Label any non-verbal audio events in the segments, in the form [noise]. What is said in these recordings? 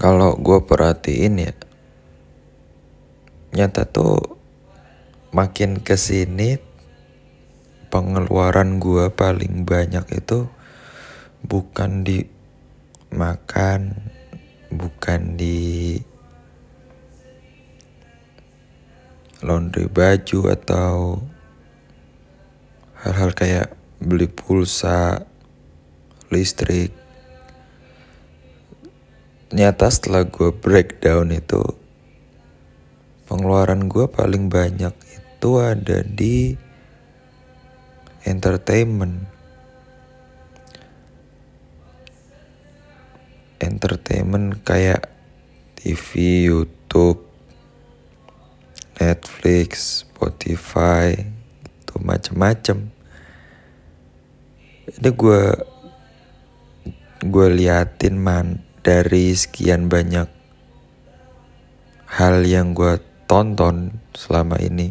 kalau gue perhatiin ya nyata tuh makin ke sini pengeluaran gue paling banyak itu bukan di makan bukan di laundry baju atau hal-hal kayak beli pulsa listrik nyata setelah gue breakdown itu pengeluaran gue paling banyak itu ada di entertainment entertainment kayak TV, YouTube, Netflix, Spotify, itu macem-macem. Ini gue gue liatin man dari sekian banyak hal yang gue tonton selama ini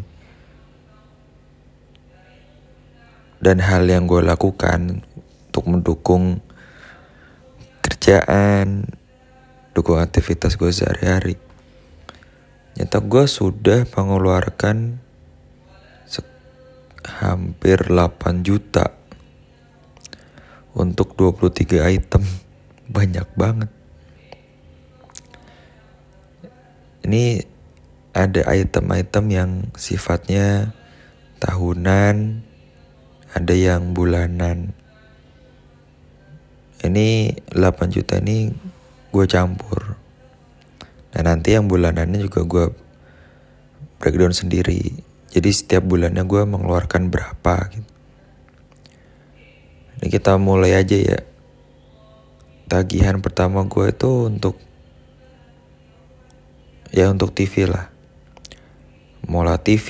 dan hal yang gue lakukan untuk mendukung kerjaan, dukung aktivitas gue sehari-hari. Nyata gue sudah mengeluarkan hampir 8 juta untuk 23 item. Banyak banget. Ini ada item-item yang sifatnya tahunan, ada yang bulanan. Ini 8 juta ini gue campur. Nah nanti yang bulanannya juga gue breakdown sendiri. Jadi setiap bulannya gue mengeluarkan berapa gitu. Ini kita mulai aja ya. Tagihan pertama gue itu untuk ya untuk TV lah. Mola TV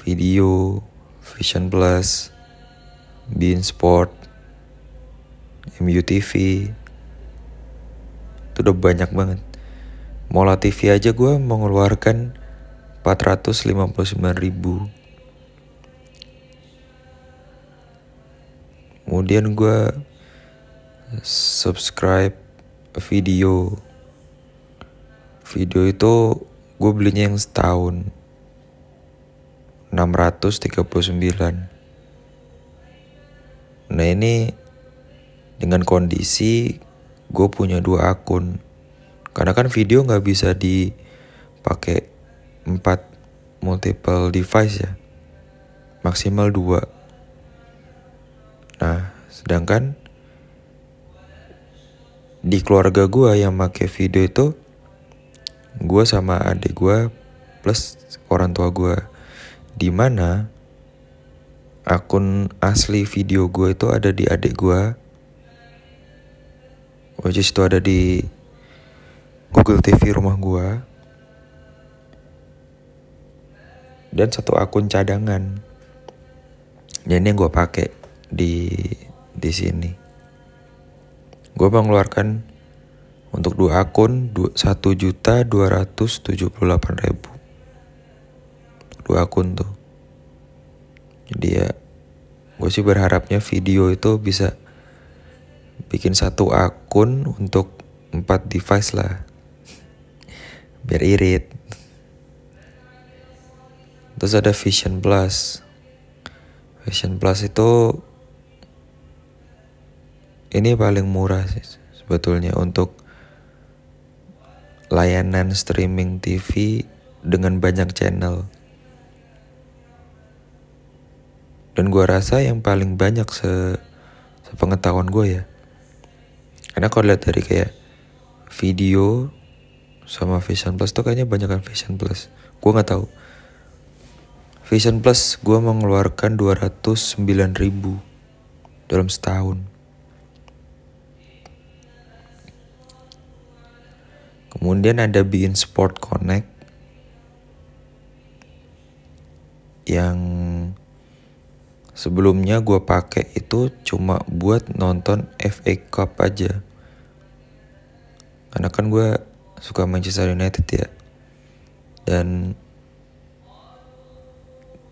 video Vision Plus Bean Sport MU TV itu udah banyak banget. Mola TV aja gue mengeluarkan 459 ribu. Kemudian gue subscribe video Video itu gue belinya yang setahun. 639 Nah ini dengan kondisi gue punya dua akun. Karena kan video gak bisa dipakai empat multiple device ya. Maksimal dua. Nah sedangkan di keluarga gue yang pakai video itu gue sama adik gue plus orang tua gue di mana akun asli video gue itu ada di adik gue which is itu ada di Google TV rumah gue dan satu akun cadangan. Dan ini yang gue pakai di di sini. Gue mengeluarkan untuk dua akun satu juta dua ratus tujuh puluh delapan ribu. Dua akun tuh. Jadi ya gue sih berharapnya video itu bisa bikin satu akun untuk empat device lah. Biar irit. Terus ada Vision Plus. Vision Plus itu ini paling murah sih sebetulnya untuk layanan streaming TV dengan banyak channel. Dan gue rasa yang paling banyak se sepengetahuan gue ya. Karena kalau lihat dari kayak video sama Vision Plus tuh kayaknya banyak kan Vision Plus. Gue nggak tahu. Vision Plus gue mengeluarkan 209 ribu dalam setahun. Kemudian ada Bein Sport Connect yang sebelumnya gue pakai itu cuma buat nonton FA Cup aja. Karena kan gue suka Manchester United ya. Dan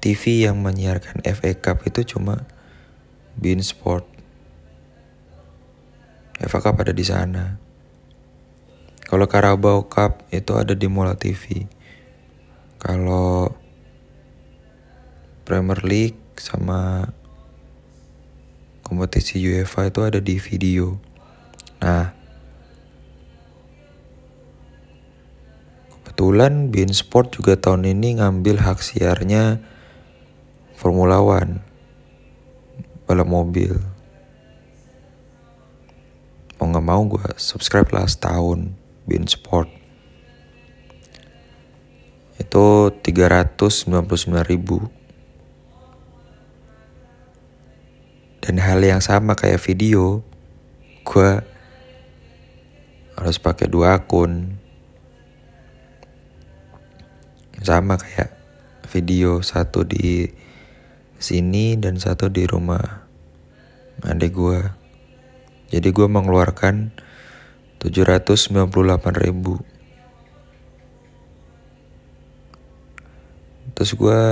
TV yang menyiarkan FA Cup itu cuma Bein Sport. FA Cup ada di sana. Kalau Carabao Cup itu ada di Mola TV. Kalau Premier League sama kompetisi UEFA itu ada di video. Nah, kebetulan Bein Sport juga tahun ini ngambil hak siarnya Formula One balap mobil. Mau nggak mau gue subscribe lah setahun Bein Sport. Itu 399 ribu Dan hal yang sama kayak video, gue harus pakai dua akun. Sama kayak video, satu di sini dan satu di rumah adik gue. Jadi gue mengeluarkan 798 ribu. Terus gue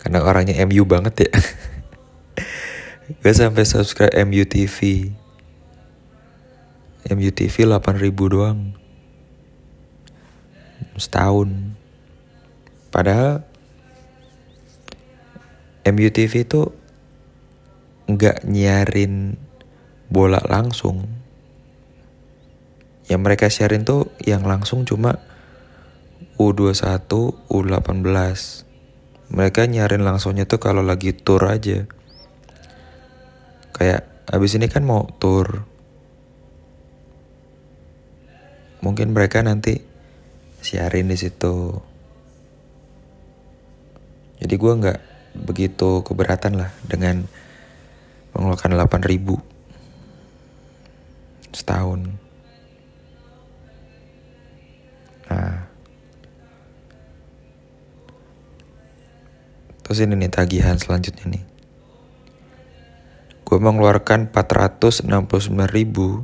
karena orangnya MU banget ya. [laughs] Gue sampai subscribe MU TV MU TV 8000 doang. Setahun. Padahal MU TV itu nggak nyiarin bola langsung. Yang mereka sharein tuh yang langsung cuma U21, U18 mereka nyarin langsungnya tuh kalau lagi tour aja. Kayak abis ini kan mau tour. Mungkin mereka nanti siarin di situ. Jadi gue nggak begitu keberatan lah dengan mengeluarkan 8 ribu setahun nah Terus ini nih tagihan selanjutnya nih. Gue mengeluarkan 469 ribu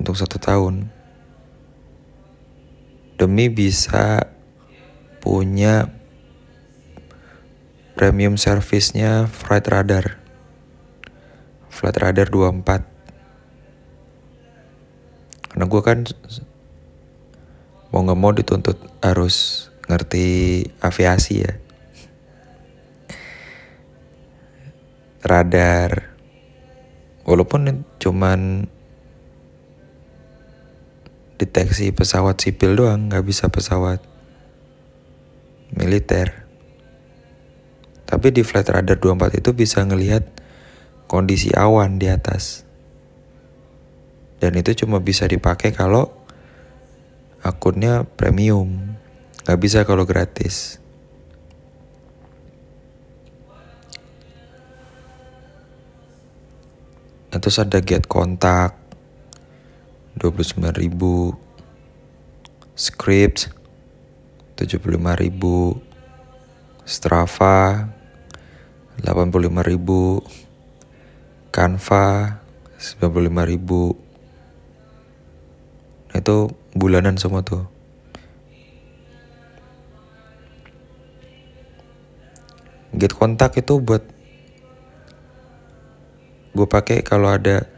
untuk satu tahun. Demi bisa punya premium service-nya Flight Radar. Flight Radar 24. Karena gue kan mau gak mau dituntut harus ngerti aviasi ya. radar. Walaupun cuman deteksi pesawat sipil doang nggak bisa pesawat militer. Tapi di flight radar 24 itu bisa ngelihat kondisi awan di atas dan itu cuma bisa dipakai kalau akunnya premium. Nggak bisa kalau gratis. Nah, terus ada get kontak 29 ribu. Script 75 ribu. Strava 85 ribu. Canva 95 ribu. nah, itu bulanan semua tuh. Get kontak itu buat gue pakai kalau ada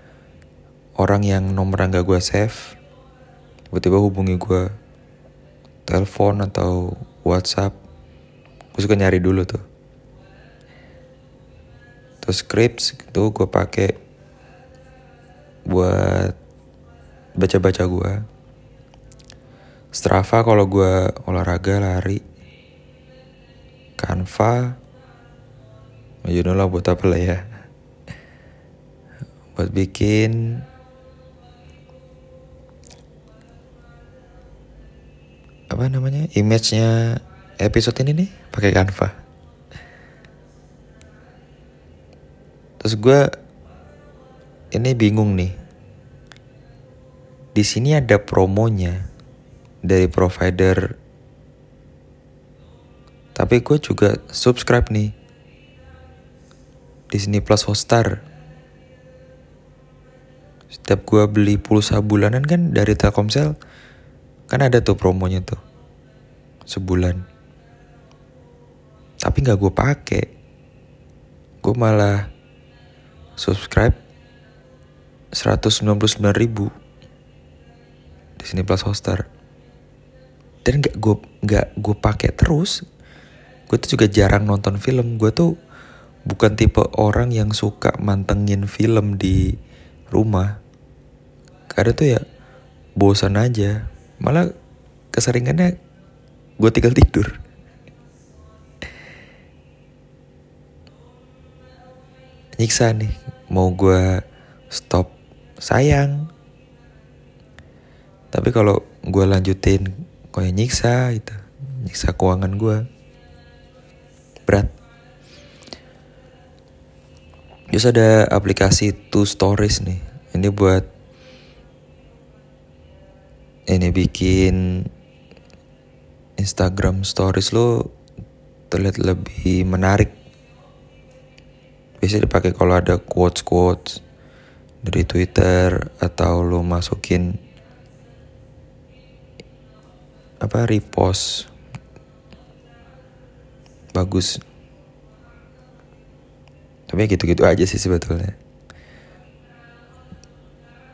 orang yang nomor gak gue save tiba-tiba hubungi gue telepon atau WhatsApp. Gue suka nyari dulu tuh. Terus scripts itu gue pakai buat baca-baca gue Strava kalau gue olahraga lari. Canva you know lah buat apa lah ya. Buat bikin. Apa namanya? Image-nya episode ini nih pakai Canva. Terus gue ini bingung nih. Di sini ada promonya dari provider. Tapi gue juga subscribe nih. Disney Plus Hotstar. Setiap gue beli pulsa bulanan kan dari Telkomsel kan ada tuh promonya tuh. Sebulan. Tapi nggak gue pakai gue malah subscribe 199 ribu Disney Plus Hotstar dan gak gue nggak gue pakai terus gue tuh juga jarang nonton film. Gue tuh bukan tipe orang yang suka mantengin film di rumah. Karena tuh ya bosan aja. Malah keseringannya gue tinggal tidur. Nyiksa nih mau gue stop sayang tapi kalau gue lanjutin kayak nyiksa itu nyiksa keuangan gue berat. Terus ada aplikasi Two Stories nih. Ini buat ini bikin Instagram Stories lo terlihat lebih menarik. Bisa dipakai kalau ada quotes quotes dari Twitter atau lo masukin apa repost. Bagus. Tapi gitu-gitu aja sih sebetulnya.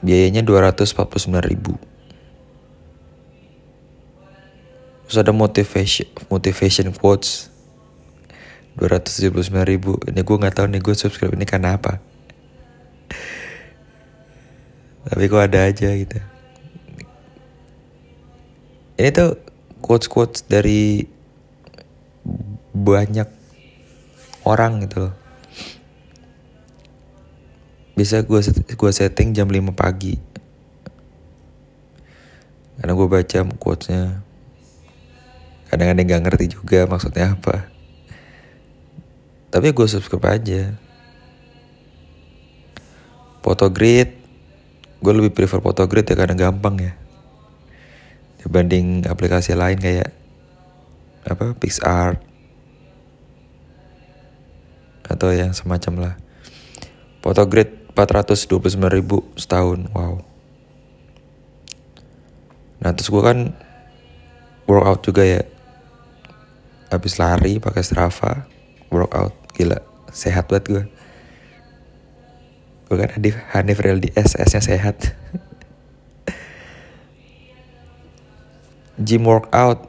Biayanya 249 ribu. Terus ada motivation motivation quotes. 279 ribu. Ini gue nggak tahu nih gue subscribe ini karena apa. [laughs] Tapi kok ada aja gitu ini tuh quotes quotes dari banyak orang gitu loh. Bisa gue gua setting jam 5 pagi. Karena gue baca quotesnya. Kadang-kadang nggak ngerti juga maksudnya apa. Tapi gue subscribe aja. Photogrid gue lebih prefer Photogrid ya karena gampang ya dibanding aplikasi lain kayak apa PixArt. Atau yang semacam lah. Photogrid 429 ribu setahun. Wow. Nah terus gue kan workout juga ya. Habis lari pakai Strava workout. Gila sehat banget gue gue kan Hanif Hanif Real di SS nya sehat [laughs] gym workout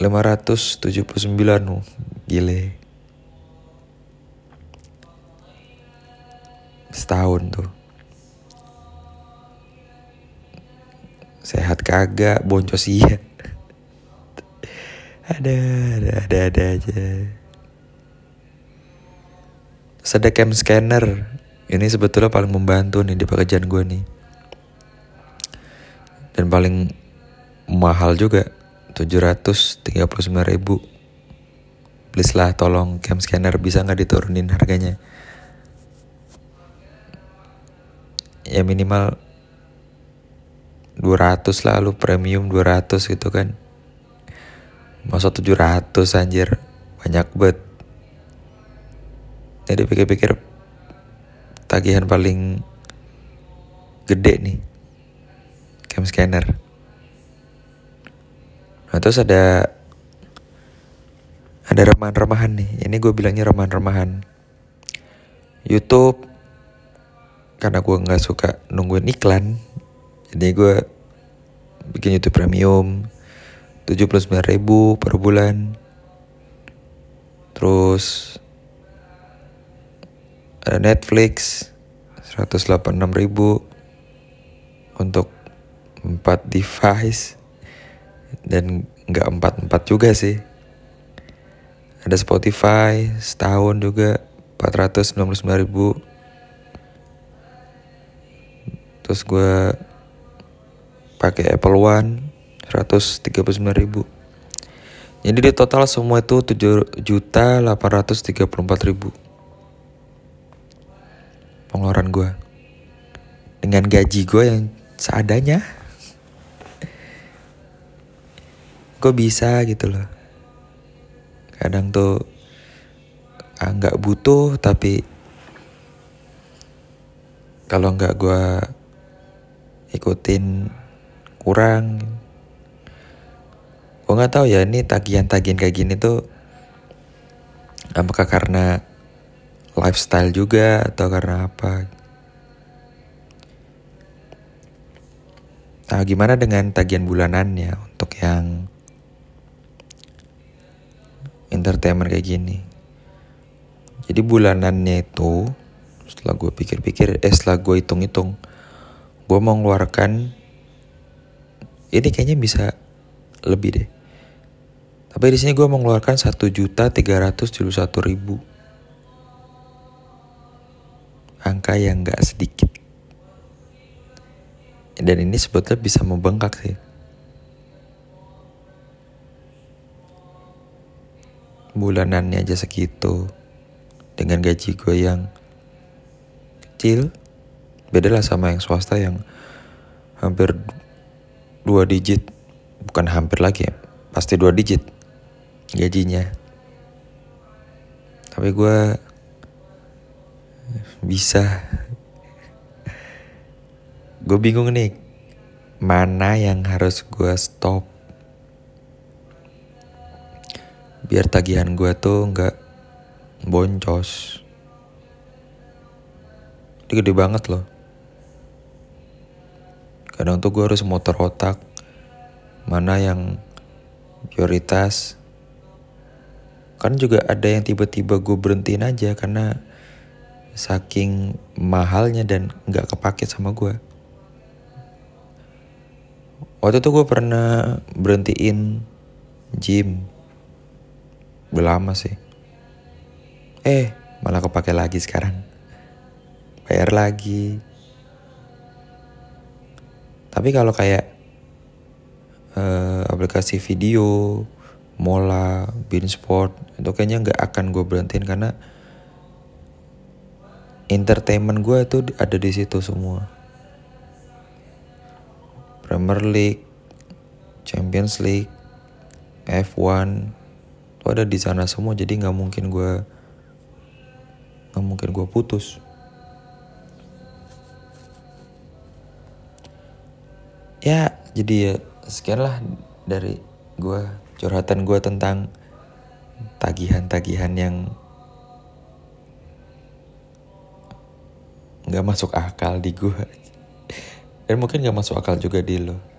579 oh, gile. Setahun tuh. Sehat kagak boncos iya. [laughs] Ada ada ada ada aja. Ada cam scanner. Ini sebetulnya paling membantu nih di pekerjaan gue nih. Dan paling mahal juga. 739 ribu. Please lah tolong cam scanner bisa nggak diturunin harganya? Ya minimal 200 lah lu premium 200 gitu kan. Masa 700 anjir? Banyak banget jadi pikir-pikir tagihan paling gede nih cam scanner Nah terus ada ada remahan-remahan nih. Ini gue bilangnya remahan-remahan. YouTube karena gue nggak suka nungguin iklan, jadi gue bikin YouTube Premium 79 ribu per bulan. Terus ada Netflix 186 ribu untuk 4 device dan nggak empat empat juga sih. Ada Spotify setahun juga 499 ribu. Terus gue pakai Apple One 139 ribu. Jadi di total semua itu 7 juta 834 ribu. Pengeluaran gue dengan gaji gue yang seadanya kok bisa gitu loh. Kadang tuh ah, nggak butuh tapi kalau nggak gue ikutin kurang. Gue nggak tahu ya ini tagihan-tagihan kayak gini tuh apakah karena lifestyle juga atau karena apa? Nah, gimana dengan tagihan bulanannya untuk yang entertainment kayak gini? Jadi bulanannya itu setelah gue pikir-pikir, eh setelah gue hitung-hitung, gue mau ngeluarkan ini kayaknya bisa lebih deh. Tapi di sini gue mau ngeluarkan satu juta tiga ratus ribu. Angka yang gak sedikit dan ini sebetulnya bisa membengkak sih bulanannya aja segitu. Dengan gaji gue yang kecil beda lah sama yang swasta yang hampir dua digit. Bukan hampir lagi ya pasti dua digit gajinya. Tapi gue bisa. Gue bingung nih mana yang harus gue stop biar tagihan gue tuh nggak boncos. Ini gede banget loh. Kadang tuh gue harus motor otak. Mana yang prioritas? Kan juga ada yang tiba-tiba gue berhentiin aja karena saking mahalnya dan nggak kepake sama gue waktu itu gue pernah berhentiin gym udah lama sih. Eh malah kepake lagi sekarang. Bayar lagi. Tapi kalau kayak uh, aplikasi video Mola, Sport itu kayaknya nggak akan gue berhentiin karena entertainment gue itu ada di situ semua. Premier League, Champions League, F1 itu ada di sana semua jadi nggak mungkin gue nggak mungkin gue putus. Ya jadi ya sekian lah dari gue curhatan gue tentang tagihan-tagihan yang nggak masuk akal di gue dan mungkin gak masuk akal juga di lo